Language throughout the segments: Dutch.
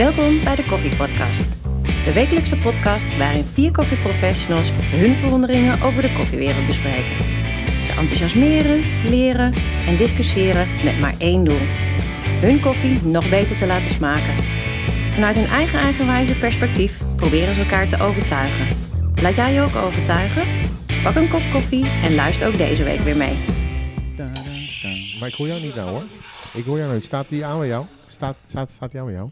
Welkom bij de Koffie Podcast. De wekelijkse podcast waarin vier koffieprofessionals hun verwonderingen over de koffiewereld bespreken. Ze enthousiasmeren, leren en discussiëren met maar één doel. Hun koffie nog beter te laten smaken. Vanuit hun eigen eigenwijze perspectief proberen ze elkaar te overtuigen. Laat jij je ook overtuigen? Pak een kop koffie en luister ook deze week weer mee. Maar ik hoor jou niet nou hoor. Ik hoor jou niet. Staat die aan bij jou? Staat, staat, staat die aan bij jou?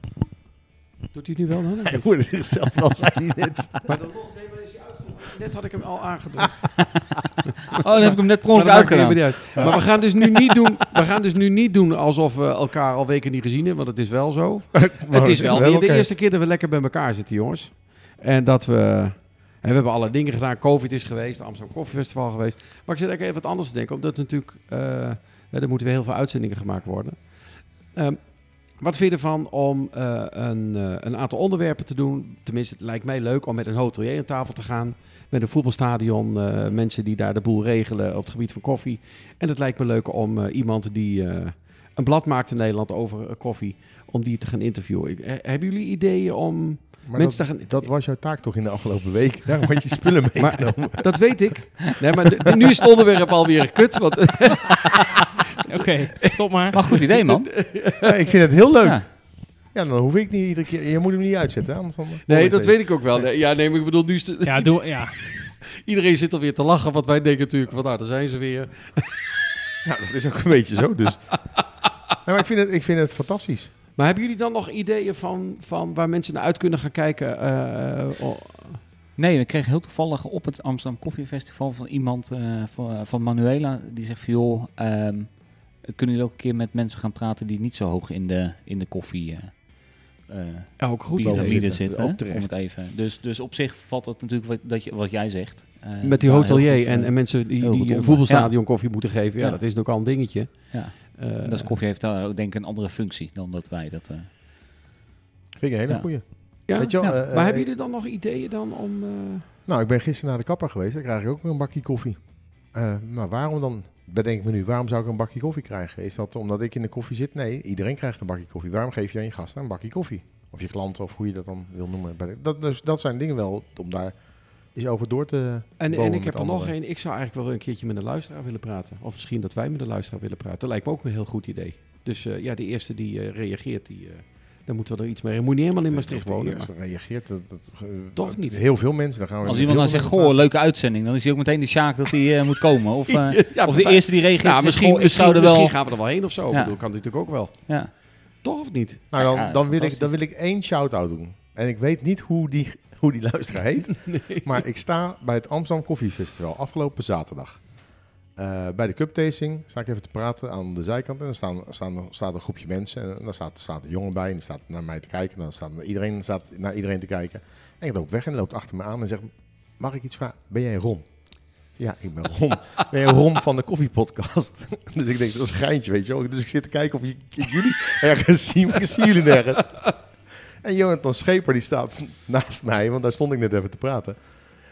Doet hij nu wel dan? Hij hoorde zichzelf wel, zei hij net. Maar dan, nee, maar is hij uitgevoerd? Net had ik hem al aangedrukt. Oh, dan heb ik hem net per Maar ongeluk uitgedaan. uit. Maar we gaan, dus nu niet doen, we gaan dus nu niet doen alsof we elkaar al weken niet gezien hebben, want het is wel zo. het is wel weer de eerste keer dat we lekker bij elkaar zitten, jongens. En dat we... En we hebben alle dingen gedaan. Covid is geweest, Amsterdam Koffiefestival geweest. Maar ik zit eigenlijk even wat anders te denken. Omdat natuurlijk... eh, er moeten weer heel veel uitzendingen gemaakt worden. Ehm, wat vind je ervan om eh, een, eh, een aantal onderwerpen te doen? Tenminste, het lijkt mij leuk om met een hotelier aan tafel te gaan. Met een voetbalstadion, eh, mensen die daar de boel regelen op het gebied van koffie. En het lijkt me leuk om iemand die een blad maakt in Nederland over koffie, om die te gaan interviewen. Ik- hebben jullie ideeën om Maar mensen dat, te gaan... dat was jouw taak toch in de afgelopen week? Daarom had je spullen meegenomen. Maar, dat weet ik. Nee, maar de- nu is het onderwerp alweer kut. Want, Oké, stop maar. Maar goed idee, man. Ja, ik vind het heel leuk. Ja. Ja. dan hoef ik niet iedere keer... Je moet hem niet uitzetten, hè, anders dan... nee, dat weet ik ook wel. Nee, Ja, nee, maar ik bedoel, nu is het- Ja, doe, ja. iedereen zit alweer te lachen. Want wij denken natuurlijk van, nou, daar zijn ze weer. Ja, dat is ook een beetje zo, dus... Ja, maar ik vind, het, ik vind het fantastisch. Maar hebben jullie dan nog ideeën van, van waar mensen naar uit kunnen gaan kijken? eh, oh, Nee, we kregen heel toevallig op het Amsterdam Koffiefestival van iemand eh, van, van Manuela. Die zegt van joh, ehm, kunnen jullie ook een keer met mensen gaan praten die niet zo hoog in de, in de koffie eh eh, ja, ook goed. piramide idee. zitten. Ook terecht. Om het even. Dus, dus op zich valt dat natuurlijk wat, dat je, wat jij zegt. eh, Met die hotelier goed, en, eh, en mensen die, die een onder. voetbalstadion koffie moeten geven. Ja, Ja. dat is natuurlijk al een dingetje. Ja. Eh, En dat is koffie heeft daar ook denk ik een andere functie dan dat wij dat... eh, Vind ik een hele Ja. goeie. ja? Weet je wel, Ja. eh, maar eh, hebben jullie dan nog ideeën dan om... eh, Nou, ik ben gisteren naar de kapper geweest. Dan krijg ik ook een bakje koffie. Eh, maar waarom dan, bedenk ik me nu, waarom zou ik een bakje koffie krijgen? Is dat omdat ik in de koffie zit? Nee, iedereen krijgt een bakje koffie. Waarom geef je aan je gasten een bakje koffie? Of je klanten, of hoe je dat dan wil noemen. Dat, dus, dat zijn dingen wel om daar eens over door te En, en ik heb er nog één. Ik zou eigenlijk wel een keertje met een luisteraar willen praten. Of misschien dat wij met een luisteraar willen praten. Dat lijkt me ook een heel goed idee. Dus eh, ja, de eerste die eh, reageert, die, eh, daar moeten we er iets mee. Je moet niet helemaal in Maastricht wonen. eerste maar- reageert. Dat, dat, Toch dat- niet? Heel veel mensen. Dan gaan we als iemand dan zegt, goh, leuke uitzending, dan is hij ook meteen de Sjaak dat hij eh, moet komen. Of, eh, Ja, of de eerste die reageert, Ja, zegt, misschien, misschien, zou er misschien wel... gaan we er wel heen of zo. Ik bedoel, kan natuurlijk ook wel. Ja. Toch of niet? Nou, dan, Ja, dan, wil ik, dan wil ik één shout-out doen. En ik weet niet hoe die, hoe die luisteraar heet. Maar ik sta bij het Amsterdam Koffiefestival afgelopen zaterdag. Eh, bij de cup tasting sta ik even te praten aan de zijkant. En dan staan, staan, staat een groepje mensen. En dan staat, staat een jongen bij. En die staat naar mij te kijken. En dan staat iedereen staat naar iedereen te kijken. En ik loop weg en loopt achter me aan en zegt... Mag ik iets vragen? Ben jij Ron? Ja, ik ben Ron. ben jij Ron van de koffiepodcast? dus ik denk, dat is een geintje, weet je wel. Dus ik zit te kijken of ik jullie ergens zie. Maar ik zie jullie nergens. En Jonathan Scheper die staat naast mij, want daar stond ik net even te praten.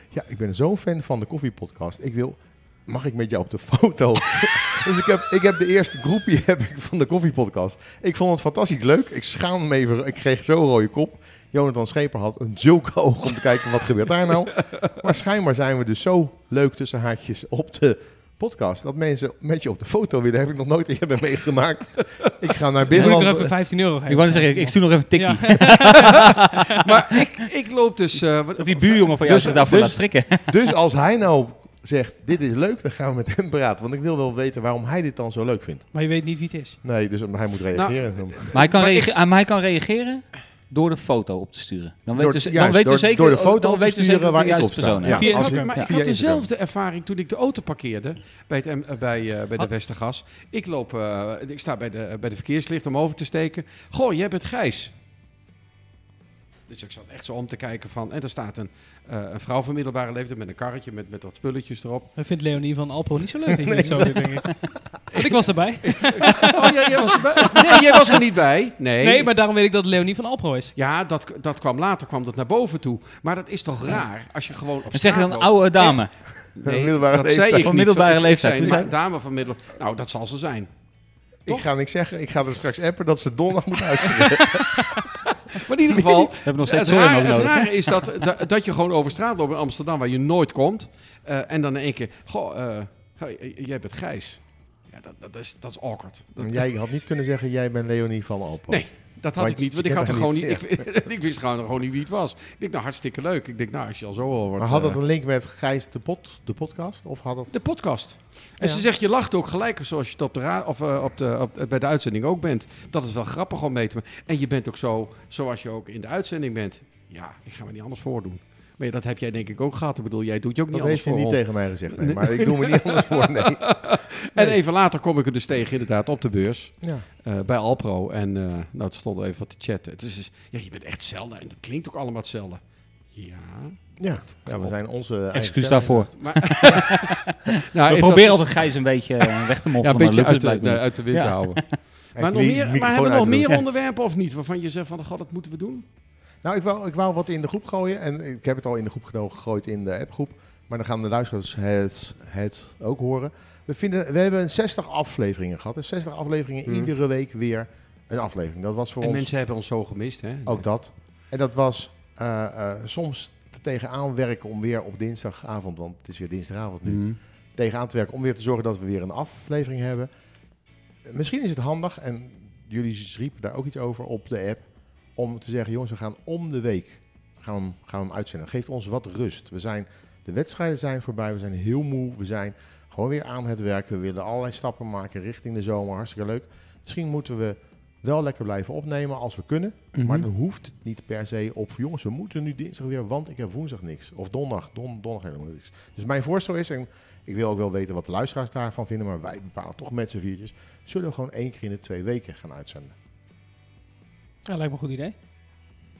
Ja, ik ben zo'n fan van de koffiepodcast. Ik wil, mag ik met jou op de foto? dus ik heb, ik heb de eerste groepje heb ik van de koffiepodcast. Ik vond het fantastisch leuk. Ik schaam me even, ik kreeg zo'n rode kop. Jonathan Scheper had een zulke oog om te kijken wat gebeurt daar nou. Maar schijnbaar zijn we dus zo leuk tussen haakjes op de podcast. Dat mensen met je op de foto willen, heb ik nog nooit eerder meegemaakt. Ik ga naar moet ik nog even 15 euro geven. Ik wou zeggen, ik stuur nog even tikkie. Ja. maar ik, ik loop dus... eh, Dat die buurjongen van jou Dus- zich daarvoor dus- laat strikken. Dus als hij nou zegt, dit is leuk, dan gaan we met hem praten. Want ik wil wel weten waarom hij dit dan zo leuk vindt. Maar je weet niet wie het is. Nee, dus hij moet reageren. Maar hij kan, Maar ik- reage- ah, maar hij kan reageren door de foto op te sturen. Dan weten ze, dan juist, weten we door- zeker, door de foto dan op te weten we sturen zeker waar ik op sta. persoon is. Ja, Via je- maar ik had dezelfde ervaring toen ik de auto parkeerde bij, het, eh, bij, eh, bij de Had- Westergas. Ik, loop, eh, ik sta bij de, bij de verkeerslicht om over te steken. Goh, jij bent Gijs. Dus ik zat echt zo om te kijken van... En er staat een, eh, een vrouw van middelbare leeftijd met een karretje met, met wat spulletjes erop. Dat vindt Leonie van Alpro niet zo leuk. je dit zo denk ik. Want ik was erbij. Oh, ja, jij was erbij? Nee, jij was er niet bij. Nee. Nee, maar daarom weet ik dat het Leonie van Alpro is. Ja, dat, dat kwam later, kwam dat naar boven toe. Maar dat is toch raar als je gewoon op zeg je dan een loopt. oude dame. Nee, Middelbare dat leeftijd. zei ik Van middelbare leeftijd, Ik zei een dame van middel... Nou, dat zal ze zijn. Ik ga niks zeggen. Ik ga er straks appen dat ze donderdag moet luisteren. Maar in ieder geval, We hebben nog het, steeds Søren rare, het rare is dat, dat, dat je gewoon over straat loopt in Amsterdam waar je nooit komt. eh, en dan in één keer, goh, eh, jij bent Gijs. Ja, dat, dat, is, dat is awkward. Dat, Jij had niet kunnen zeggen, jij bent Leonie van Alpo. Nee. Dat had ik niet, want ik, had er gewoon niet, ik, ik wist gewoon, gewoon niet wie het was. Ik denk, nou, hartstikke leuk. Ik denk, nou, als je al zo al wordt... Maar had dat eh, een link met Gijs de, pod, de podcast? Of had dat... De podcast. En Ja. ze zegt, je lacht ook gelijk zoals je het op de ra of, eh, op de, op bij de uitzending ook bent. Dat is wel grappig om mee te maken. En je bent ook zo zoals je ook in de uitzending bent. Ja, ik ga me niet anders voordoen. Maar ja, dat heb jij denk ik ook gehad. Ik bedoel, jij doet je ook niet Dat anders heeft hij voor. niet tegen mij gezegd, nee. Nee. Maar ik doe me niet anders voor, nee. En even later kom ik er dus tegen inderdaad op de beurs. Ja. eh, bij Alpro. En eh nou, toen stond even wat te chatten. Het is dus, ja, je bent echt hetzelfde. En dat klinkt ook allemaal hetzelfde. Ja. Ja. ja, we zijn onze eigen Excuus daarvoor. Maar, nou, We ik- proberen dat- altijd Gijs een beetje eh, weg te ja, moffelen, een maar beetje lukt uit het de, niet. uit de wind Ja. te houden. Maar, nog meer, maar hebben we nog meer onderwerpen of niet? Waarvan je zegt van, god, dat moeten we doen? Nou, ik wou, ik wou wat in de groep gooien. En ik heb het al in de groep gegooid in de appgroep. Maar dan gaan de luisteraars het, het ook horen. We, vinden, we hebben 60 afleveringen gehad. En 60 afleveringen, Mhm. iedere week weer een aflevering. Dat was voor En ons mensen hebben ons zo gemist, hè? ook dat. En dat was eh, eh, soms te tegenaan werken om weer op dinsdagavond, want het is weer dinsdagavond nu, Mhm. tegenaan te werken om weer te zorgen dat we weer een aflevering hebben. Misschien is het handig, en jullie riepen daar ook iets over op de app, om te zeggen, jongens, we gaan om de week gaan we, hem- gaan we hem uitzenden. Geeft ons wat rust. We zijn, de wedstrijden zijn voorbij, we zijn heel moe, we zijn gewoon weer aan het werk. We willen allerlei stappen maken richting de zomer, hartstikke leuk. Misschien moeten we wel lekker blijven opnemen als we kunnen. Mhm. Maar dan hoeft het niet per se op, jongens, we moeten nu dinsdag weer, want ik heb woensdag niks. Of donderdag, don, donderdag helemaal niks. Dus mijn voorstel is, en ik wil ook wel weten wat de luisteraars daarvan vinden, maar wij bepalen toch met z'n viertjes, zullen we gewoon één keer in de twee weken gaan uitzenden. Ja, lijkt me een goed idee.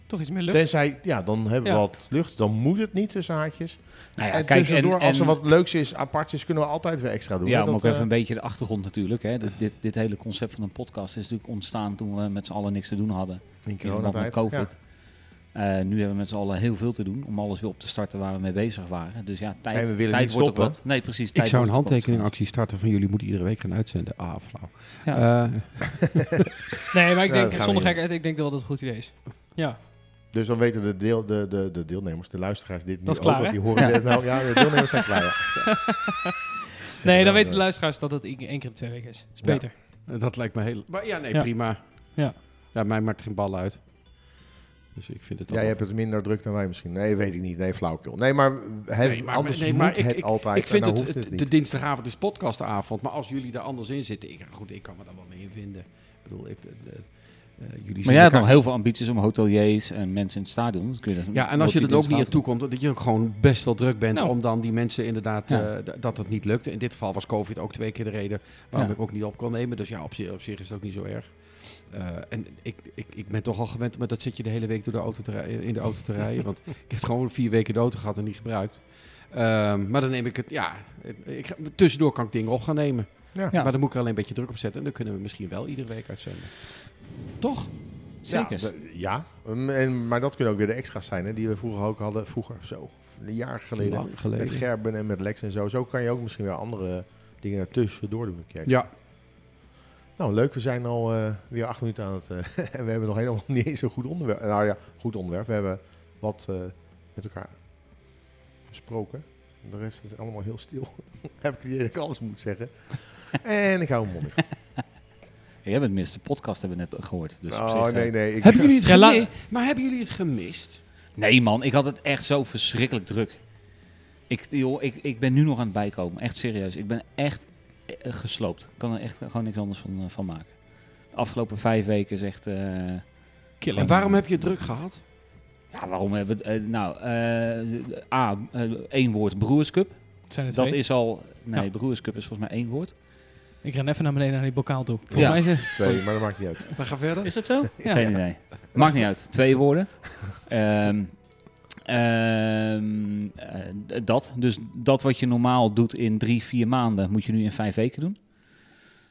Toch iets meer lucht. Tenzij, ja, dan hebben we Ja. wat lucht, dan moet het niet tussen haartjes. Nou ja, en kijk, tussendoor, en, als er wat leuks is, aparts is, kunnen we altijd weer extra doen. Ja, dat, ook even eh, een beetje de achtergrond natuurlijk. Hè. Dit, dit, dit hele concept van een podcast is natuurlijk ontstaan toen we met z'n allen niks te doen hadden. in In verband met. COVID. Eh, nu hebben we met z'n allen heel veel te doen om alles weer op te starten waar we mee bezig waren. Dus ja, tijd, En we willen tijd niet wordt ook stoppen. wat. Nee, precies. Ik tijd zou een ook handtekeningactie starten van jullie moeten iedere week gaan uitzenden. Ah, flauw. Ja. Eh, Nee, maar ik Ja, denk, zonder niet gekheid, ik denk dat het een goed idee is. Ja. Dus dan weten de, deel, de, de, de deelnemers, de luisteraars dit nu Dat is ook. want die horen dit nou. Ja, de deelnemers zijn klaar. Ja. Nee, dan Ja, weten de ja. luisteraars dat het één keer in twee weken is. Is Ja. beter. dat lijkt me heel... Maar ja, nee, Ja. prima. Ja. Ja, mij maakt geen bal uit. Dus ik vind het Jij hebt het minder druk dan wij misschien. Nee, weet ik niet. Nee, flauwkul. Nee, maar, het, Nee, maar- anders nee, moet ik- het ik- altijd. Ik vind dan het, hoeft het- het de dinsdagavond is podcastavond, maar als jullie daar anders in zitten, ik, goed, ik kan me daar wel mee in vinden. Ik bedoel, ik, de, de- eh, jullie Maar jij hebt elkaar- nog heel veel ambities om hoteliers en mensen in het stadion. Dan kun je dat Ja, en als je er ook niet aan toe komt, dat je ook gewoon best wel druk bent Nou. om dan die mensen inderdaad, Ja. eh, dat het niet lukt. In dit geval was COVID ook twee keer de reden waarom Ja. ik ook niet op kon nemen. Dus ja, op, zich- op zich is het ook niet zo erg. Eh, en ik, ik, ik ben toch al gewend, maar dat zit je de hele week door de auto te rijden, in de auto te rijden. want ik heb gewoon vier weken de auto gehad en niet gebruikt. Ehm, maar dan neem ik het, ja, ik, tussendoor kan ik dingen op gaan nemen. Ja. Ja. Maar dan moet ik er alleen een beetje druk op zetten en dan kunnen we misschien wel iedere week uitzenden. Toch? Zeker. Ja. Um, en, maar dat kunnen ook weer de extra's zijn hè, die we vroeger ook hadden. Vroeger, zo, een jaar geleden. Lang geleden. Met Gerben en met Lex en zo. Zo kan je ook misschien weer andere dingen ertussendoor doen. Een. Ja, Nou, leuk. We zijn al eh, weer acht minuten aan het... eh, en we hebben nog helemaal niet eens een goed onderwerp. Nou ja, goed onderwerp. We hebben wat eh, met elkaar besproken. De rest is allemaal heel stil. Heb ik het idee dat ik alles moet zeggen. en ik hou mijn mond. Ja, jij bent minste podcast hebben we net gehoord. Dus op oh, zich, nee, eh, nee. Ik, Hebben jullie het Ja, gemist? Maar hebben jullie het gemist? Nee man, ik had het echt zo verschrikkelijk druk. Ik, joh, ik, ik ben nu nog aan het bijkomen. Echt serieus. Ik ben echt eh, gesloopt. Ik kan er echt gewoon niks anders van, eh, van maken. De afgelopen vijf weken is echt... eh, Killer. En waarom heb je druk gehad? ja, waarom hebben we... eh, nou, eh, A, eh, één woord, Broers Cup. Zijn er Dat twee? is al... Nee, Ja. Broers Cup is volgens mij één woord. Ik ren even naar beneden naar die bokaal toe. Volgens Ja. mij is het... twee, maar dat maakt niet uit. We gaan verder. Is dat zo? Ja. Geen idee. Maakt niet uit. Twee woorden. Ehm, eh, dat. Dus dat wat je normaal doet in drie, vier maanden, moet je nu in vijf weken doen.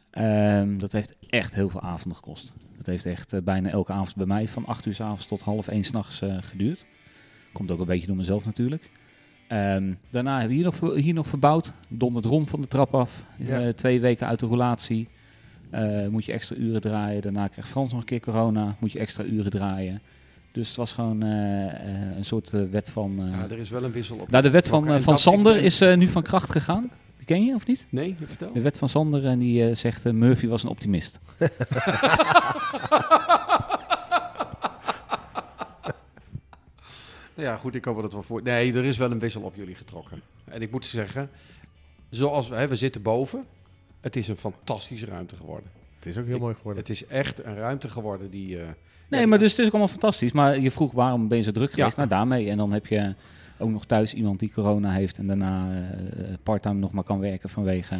Ehm, dat heeft echt heel veel avonden gekost. Dat heeft echt eh, bijna elke avond bij mij van acht uur s avonds tot half één s'nachts eh geduurd. Komt ook een beetje door mezelf natuurlijk. Ehm, daarna hebben we hier nog, hier nog verbouwd. Dondert rond van de trap af. Ja. Eh, twee weken uit de roulatie. Eh, moet je extra uren draaien. Daarna krijgt Frans nog een keer corona. Moet je extra uren draaien. Dus het was gewoon eh, eh, een soort eh, wet van... eh, Ja, er is wel een wissel op. nou, de wet van, van Sander is eh, nu van kracht gegaan. Die ken je of niet? Nee, vertel. De wet van Sander en die eh, zegt Murphy was een optimist. Ja, goed, ik hoop dat het wel voor. Nee, er is wel een wissel op jullie getrokken. En ik moet zeggen, zoals we, hè, we zitten boven. Het is een fantastische ruimte geworden. Het is ook heel Ik- mooi geworden. Het is echt een ruimte geworden die. eh, Nee, ja, maar dus het is ook allemaal fantastisch. Maar je vroeg waarom ben je zo druk geweest? Ja. Nou, daarmee. En dan heb je ook nog thuis iemand die corona heeft en daarna eh, parttime nog maar kan werken vanwege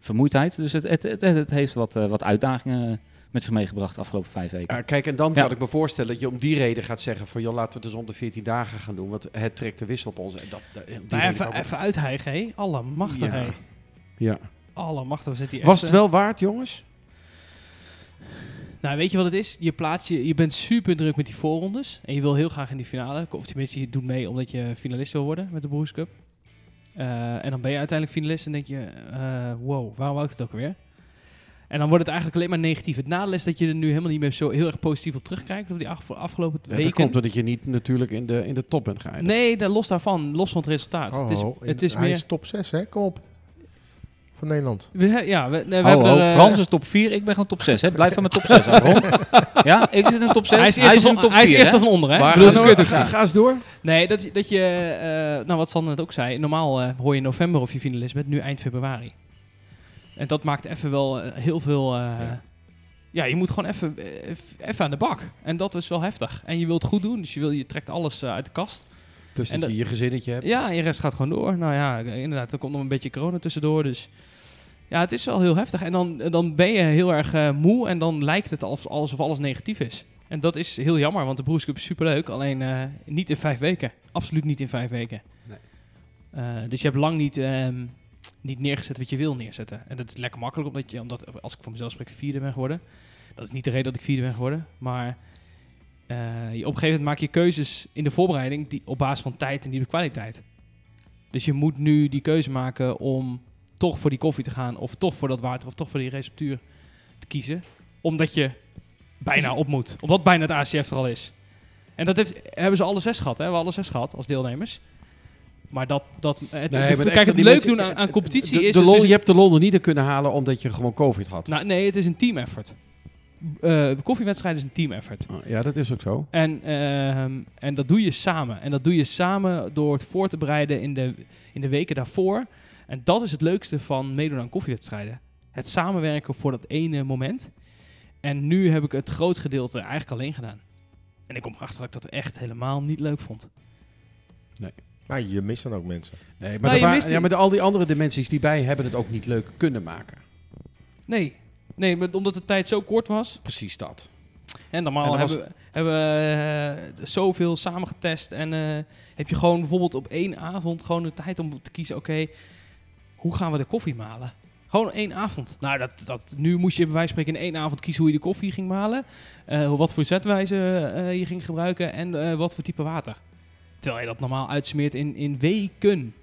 vermoeidheid. Dus het, het, het, het heeft wat, eh, wat uitdagingen met zich meegebracht de afgelopen vijf weken. Ja, kijk, en dan Ja. kan ik me voorstellen dat je om die reden gaat zeggen van... joh, laten we het dus om de 14 dagen gaan doen, want het trekt de wissel op ons. En dat, Nou, reden even, even uithijgen, hé. Alle machtig, Ja. Ja. Alle machtig. Zitten hier Was echt, het eh, wel waard, jongens? Nou, weet je wat het is? Je, plaatst je, je bent super druk met die voorrondes. En je wil heel graag in die finale. Of tenminste, je doet mee omdat je finalist wil worden met de Broers Cup. Eh, en dan ben je uiteindelijk finalist en denk je... eh, wow, waarom wou ik het ook weer? En dan wordt het eigenlijk alleen maar negatief. Het nadeel is dat je er nu helemaal niet meer zo heel erg positief op terugkijkt. Op die af- afgelopen Ja, weken. dat komt omdat je niet natuurlijk in de, in de top bent geëindigd. Nee, daar, los daarvan. Los van het resultaat. Oh, het is, oh, het is hij meer... is top 6, hè? Kom op. Van Nederland. We, ja, we, hebben er... eh, Frans is top 4, ik ben gewoon top 6. Hè? Blijf van mijn top 6 Aaron. Ja, ik zit in top 6. hij is eerste, van, hij is vier, eerste hè? van onder, hè? Maar bedoel, ga, eens door. Nee, dat, dat je, eh, nou wat Sander net ook zei, normaal eh, hoor je in november of je finalist bent, nu eind februari. En dat maakt even wel heel veel, eh, ja. Ja. je moet gewoon even, even aan de bak. En dat is wel heftig. En je wilt goed doen, dus je, wil, je trekt alles uit de kast. Plus En dat je je gezinnetje hebt. Ja, en je rest gaat gewoon door. Nou ja, inderdaad, er komt nog een beetje corona tussendoor, dus... Ja, het is wel heel heftig. En dan, dan ben je heel erg eh, moe en dan lijkt het alsof, alsof alles negatief is. En dat is heel jammer, want de Broerscup is superleuk. Alleen eh, niet in vijf weken. Absoluut niet in vijf weken. Nee. Eh, dus je hebt lang niet, ehm, niet neergezet wat je wil neerzetten. En dat is lekker makkelijk, omdat, je, omdat als ik voor mezelf spreek vierde ben geworden. Dat is niet de reden dat ik vierde ben geworden. Maar eh, je, op een gegeven moment maak je keuzes in de voorbereiding die, op basis van tijd en niet op kwaliteit. Dus je moet nu die keuze maken om toch voor die koffie te gaan, of toch voor dat water, of toch voor die receptuur te kiezen. Omdat je bijna op moet. Omdat bijna het ACF er al is. En dat heeft, hebben ze alle zes gehad, hè? We hebben alle zes gehad als deelnemers. Maar dat, dat het, Nee, de- maar kijk, het die leuk doen aan, aan competitie de, is... De lol, is- je hebt de lol er niet in kunnen halen omdat je gewoon COVID had. nou, nee, het is een team effort. Eh, de koffiewedstrijd is een team effort. Oh, ja, dat is ook zo. En, ehm, en dat doe je samen. En dat doe je samen door het voor te bereiden in de, in de weken daarvoor. En dat is het leukste van meedoen aan koffiewedstrijden. Het samenwerken voor dat ene moment. En nu heb ik het groot gedeelte eigenlijk alleen gedaan. En ik kom erachter dat ik dat echt helemaal niet leuk vond. Maar je mist dan ook mensen. Nee, maar, Nou, je wa- mist die- ja, maar de, al die andere dimensies die bij hebben het ook niet leuk kunnen maken. Nee. Nee, maar omdat de tijd zo kort was. Precies dat. En normaal En hebben, we- hebben we eh, zoveel samengetest. En eh, heb je gewoon bijvoorbeeld op één avond gewoon de tijd om te kiezen... Oké, hoe gaan we de koffie malen? Gewoon één avond. Nou, dat, dat, nu moest je bij wijze van spreken in één avond kiezen hoe je de koffie ging malen. eh, wat voor zetwijze je ging gebruiken en wat voor type water. Terwijl je dat normaal uitsmeert in, in weken.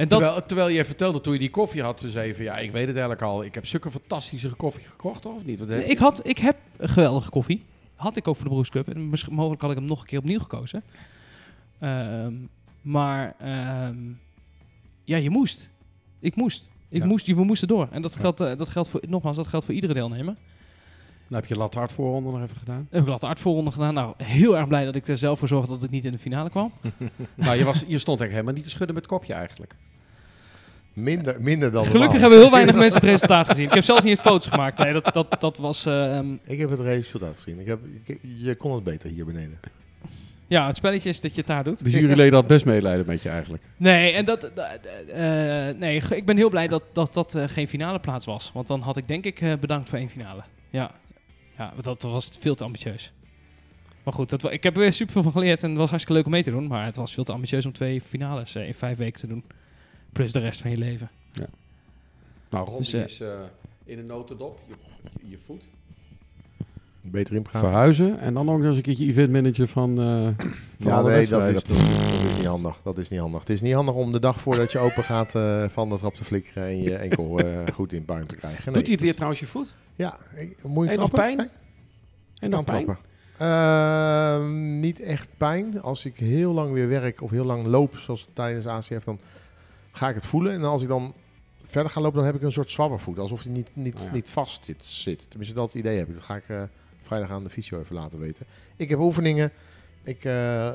En dat, Terwijl, terwijl je vertelde toen je die koffie had, dus even, ja, ik weet het eigenlijk al. Ik heb zulke fantastische koffie gekocht, toch? Of niet? Wat heb je? ik, had, ik heb een geweldige koffie. Had ik ook voor de Broers Cup. En misschien- mogelijk had ik hem nog een keer opnieuw gekozen. Ehm, maar ehm, ja, je moest. Ik moest. Ik Ja. moest, we moesten door. En dat geldt, eh, dat geldt voor, nogmaals, dat geldt voor iedere deelnemer. Dan heb je lat hard voorronde nog even gedaan. Heb ik laat hard voorronde gedaan. Nou, heel erg blij dat ik er zelf voor zorgde dat ik niet in de finale kwam. nou, je, was, je stond eigenlijk helemaal niet te schudden met het kopje eigenlijk. Minder, minder dan Gelukkig normaal. hebben heel weinig mensen het resultaat gezien. Ik heb zelfs niet eens foto's gemaakt. Nee, dat, dat, dat was... ehm, Ik heb het resultaat gezien. Ik heb, ik- je kon het beter hier beneden. ja, het spelletje is dat je het daar doet. De juryleden had best medelijden met je eigenlijk. Nee, en dat, dat- eh, nee, ik ben heel blij dat dat, dat eh, geen finale plaats was. Want dan had ik denk ik eh, bedankt voor één finale. Ja, ja dat was veel te ambitieus. Maar goed, dat, ik heb er weer super veel van geleerd en het was hartstikke leuk om mee te doen. Maar het was veel te ambitieus om twee finales eh, in vijf weken te doen. Plus de rest van je leven. Nou, Ron Dus, eh, is eh, in een notendop, je, je, je voet. Beter inpraten. Verhuizen en dan ook nog eens een keertje event manager van, eh van Ja, nee, dat is, dat, is, niet handig. Dat is niet handig. Het is niet handig om de dag voordat je open gaat eh, van de trap te flikkeren en je enkel eh, goed in puin te krijgen. Nee, Doet hij het weer trouwens je voet? Ja, ik, moet je En nog trappen? pijn? En dan pijn? trappen. Ehm, niet echt pijn. Als ik heel lang weer werk of heel lang loop, zoals tijdens ACF, dan ga ik het voelen. En als ik dan verder ga lopen, dan heb ik een soort zwabbervoet. Alsof hij niet, niet, Oh ja. niet vast zit, zit. Tenminste, dat idee heb ik. Dat ga ik eh, vrijdag aan de fysio even laten weten. Ik heb oefeningen. Ik eh,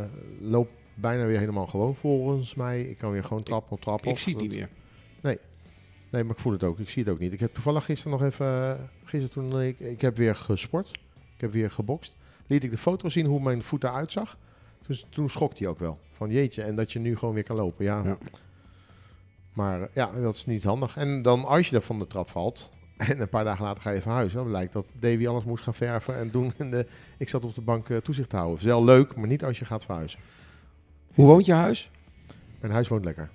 eh, loop bijna weer helemaal gewoon volgens mij. Ik kan weer gewoon trap op trap. Ik of- zie het niet dat- meer. Nee, maar ik voel het ook. Ik zie het ook niet. Ik heb toevallig gisteren nog even... eh, gisteren toen ik... Ik heb weer gesport. Ik heb weer gebokst. Liet ik de foto zien hoe mijn voet eruit zag. Dus toen schrok hij ook wel. Van jeetje, en dat je nu gewoon weer kan lopen. Ja. Ja. Maar eh, ja, dat is niet handig. En dan als je er van de trap valt... En een paar dagen later ga je verhuizen. Dan blijkt dat Davy alles moest gaan verven en doen. En de, ik zat op de bank eh, toezicht te houden. Wel leuk, maar niet als je gaat verhuizen. Hoe woont je huis? Mijn huis woont lekker.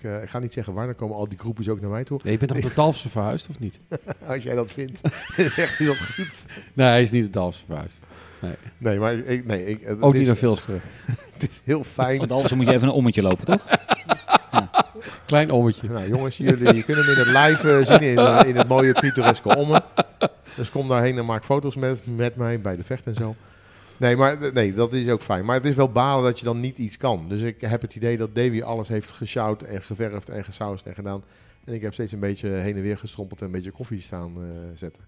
Ja. Ik, eh, ik ga niet zeggen waar. Dan komen al die groepjes ook naar mij toe. Nee, je bent op de Dalfse verhuisd, of niet? Als jij dat vindt, zegt hij dat goed. Nee, hij is niet de Dalfse verhuisd. Nee, maar ik, nee, ik, het Ook is, niet naar Vilsteren. Het is heel fijn. Want anders moet je even een ommetje lopen, toch? Klein ommetje. Nou, jongens, jullie je kunnen hem in het live eh, zien in, eh, in het mooie pittoreske Ommen. Dus kom daarheen en maak foto's met, met mij bij de vecht en zo. Nee, maar nee, dat is ook fijn. Maar het is wel balen dat je dan niet iets kan. Dus ik heb het idee dat Davy alles heeft gesjouwd en geverfd en gesausd en gedaan. En ik heb steeds een beetje heen en weer gestrompeld en een beetje koffie staan eh, zetten.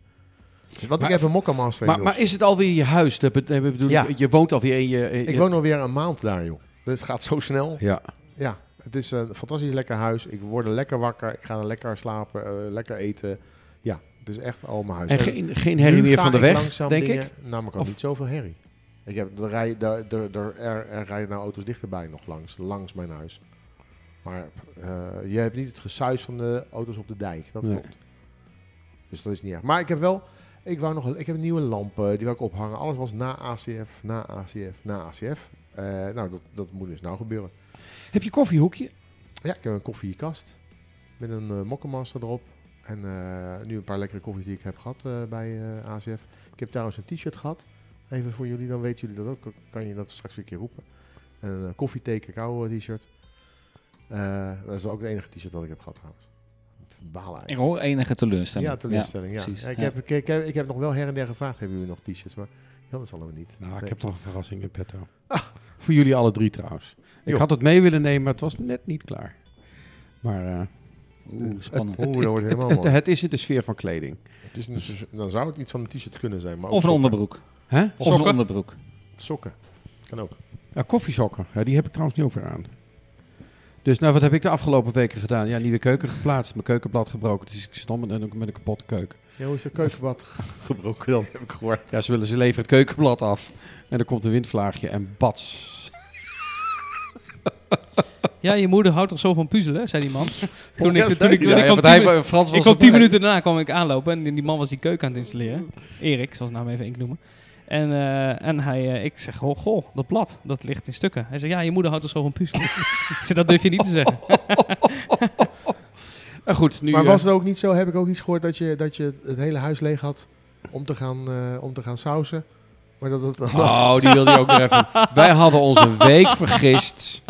Dus wat Maar- ik even mokka master Maar, maar is het alweer je huis? Dat bedoel, Ja. je, woont alweer in je... in Ik je- woon alweer een maand daar, joh. Dus het gaat zo snel. Ja. Ja, het is een fantastisch lekker huis. Ik word er lekker wakker. Ik ga er lekker slapen, eh, lekker eten. Ja, het is echt al mijn huis. En En geen, geen herrie meer van de ik weg, denk ik? Namelijk al Of- niet zoveel herrie. Ik heb, er, rij, daar- er, er rijden nou auto's dichterbij nog langs, langs mijn huis. Maar eh, je hebt niet het gesuis van de auto's op de dijk. Dat Nee. klopt. Dus dat is niet erg. Maar ik heb wel... Ik, wou nog, ik heb een nieuwe lampen, die wou ik ophangen. Alles was na ACF, na ACF, na ACF. Eh, nou, dat, dat moet dus nou gebeuren. Heb je koffiehoekje? Ja, ik heb een koffiekast met een uh, Mokkemaster erop. En eh, nu een paar lekkere koffies die ik heb gehad eh, bij eh, ACF. Ik heb trouwens een t-shirt gehad. Even voor jullie, dan weten jullie dat ook. Kan je dat straks weer een keer roepen. Een uh, koffie cacao t-shirt. Uh, dat is ook de enige t-shirt dat ik heb gehad trouwens. Balen Ik hoor enige teleurstelling. Ja, teleurstelling, ja. ik, Ja. Heb, ik, ik heb, ik heb nog wel her en der gevraagd, hebben jullie nog t-shirts? Maar ja, dat zal we niet. Nou, ik heb nog een verrassing in petto. Voor jullie alle drie trouwens. Ik had het mee willen nemen, maar het was net niet klaar. Maar eh, Oeh, spannend. Oeh, dat wordt helemaal het, is in de sfeer van kleding. Het is een, dan zou het iets van een t-shirt kunnen zijn. Maar ook Of een sokken. onderbroek. Hè? Of een onderbroek. Sokken. Kan ook. Ja, koffiesokken. Ja, die heb ik trouwens nu ook weer aan. Dus nou, wat heb ik de afgelopen weken gedaan? Ja, nieuwe keuken geplaatst, mijn keukenblad gebroken. Dus ik stond met een, met een kapotte keuken. Ja, hoe is de keukenblad gebroken dan, heb ik gehoord. Ja, ze willen ze leveren het keukenblad af. En dan komt een windvlaagje en bats. Ja, je moeder houdt toch zo van puzzelen, zei die man. toen ik, toen ik, toen ik, kwam tien Frans was ik kwam tien minuten daarna kwam ik aanlopen en die man was die keuken aan het installeren. Erik, zoals naam even één noemen. En, eh, en hij, eh, ik zeg, goh, goh, dat blad, dat ligt in stukken. Hij zegt, ja, je moeder houdt toch zo van puzzelen. ik zeg, dat durf je niet te zeggen. Maar goed, nu... maar eh, was het ook niet zo, heb ik ook iets gehoord, dat je, dat je het hele huis leeg had om te gaan, eh, om te gaan sausen? Maar dat het... Oh, die wilde je ook nog even. Wij hadden onze week vergist.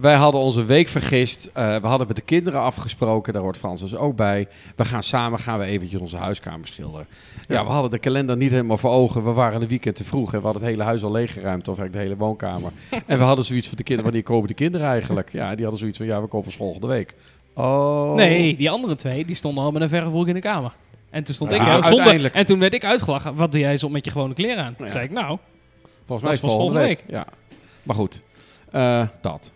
Wij hadden onze week vergist. Eh, we hadden met de kinderen afgesproken. Daar hoort Frans dus ook bij. We gaan samen gaan we eventjes onze huiskamer schilderen. Ja, Ja. we hadden de kalender niet helemaal voor ogen. We waren een weekend te vroeg en we hadden het hele huis al leeggeruimd. Of eigenlijk de hele woonkamer. en we hadden zoiets van de kinderen. Wanneer komen de kinderen eigenlijk? Ja, die hadden zoiets van ja, we komen volgende week. Oh. Nee, die andere twee, die stonden al met een verre broek in de kamer. En toen stond Ja, ik er zonder. En toen werd ik uitgelachen. Wat doe jij zo met je gewone kleren aan? Toen Ja. zei ik, nou, Volgens mij is Dat het was volgende week. volgende Ja. Maar goed, Eh, dat.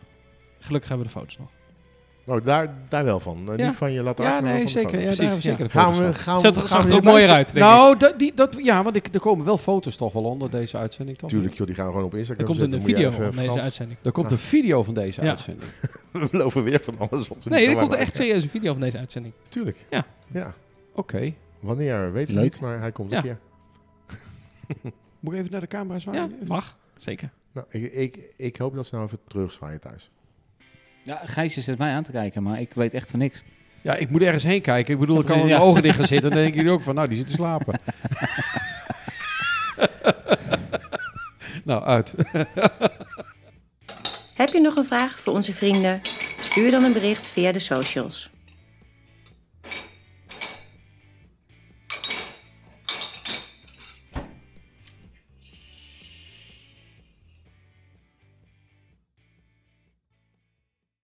Gelukkig hebben we de foto's nog. Oh, daar, daar wel van. Eh, Ja. Niet van je laten Ja, nee, van de zeker. Ja, Precies, hebben we zeker Gaan we, gaan we, Zet, gaan zag we er ook mooier uit, denk ik. Nou, dat, die, dat, ja, want ik, er komen wel foto's toch wel onder deze uitzending, toch? Tuurlijk, joh, die gaan we gewoon op Er Instagram komt zetten. een video van deze Frans- uitzending. Er komt Ah. een video van deze Ja. uitzending. We lopen weer van alles op. Nee, er komt echt serieus een video van deze uitzending. Tuurlijk. Ja. ja. Oké. Wanneer, weet ik niet, maar hij komt een keer. Moet ik even naar de camera zwaaien? Ja, mag. Zeker. Nou, ik, ik, ik hoop dat ze nou even terugzwaaien thuis. Ja, Gijsje zit mij aan te kijken, maar ik weet echt van niks. Ja, ik moet ergens heen kijken. Ik bedoel, ik kan met Ja. mijn ogen dicht gaan zitten. Dan denken jullie ook van, nou, die zit te slapen. nou, uit. Heb je nog een vraag voor onze vrienden? Stuur dan een bericht via de socials.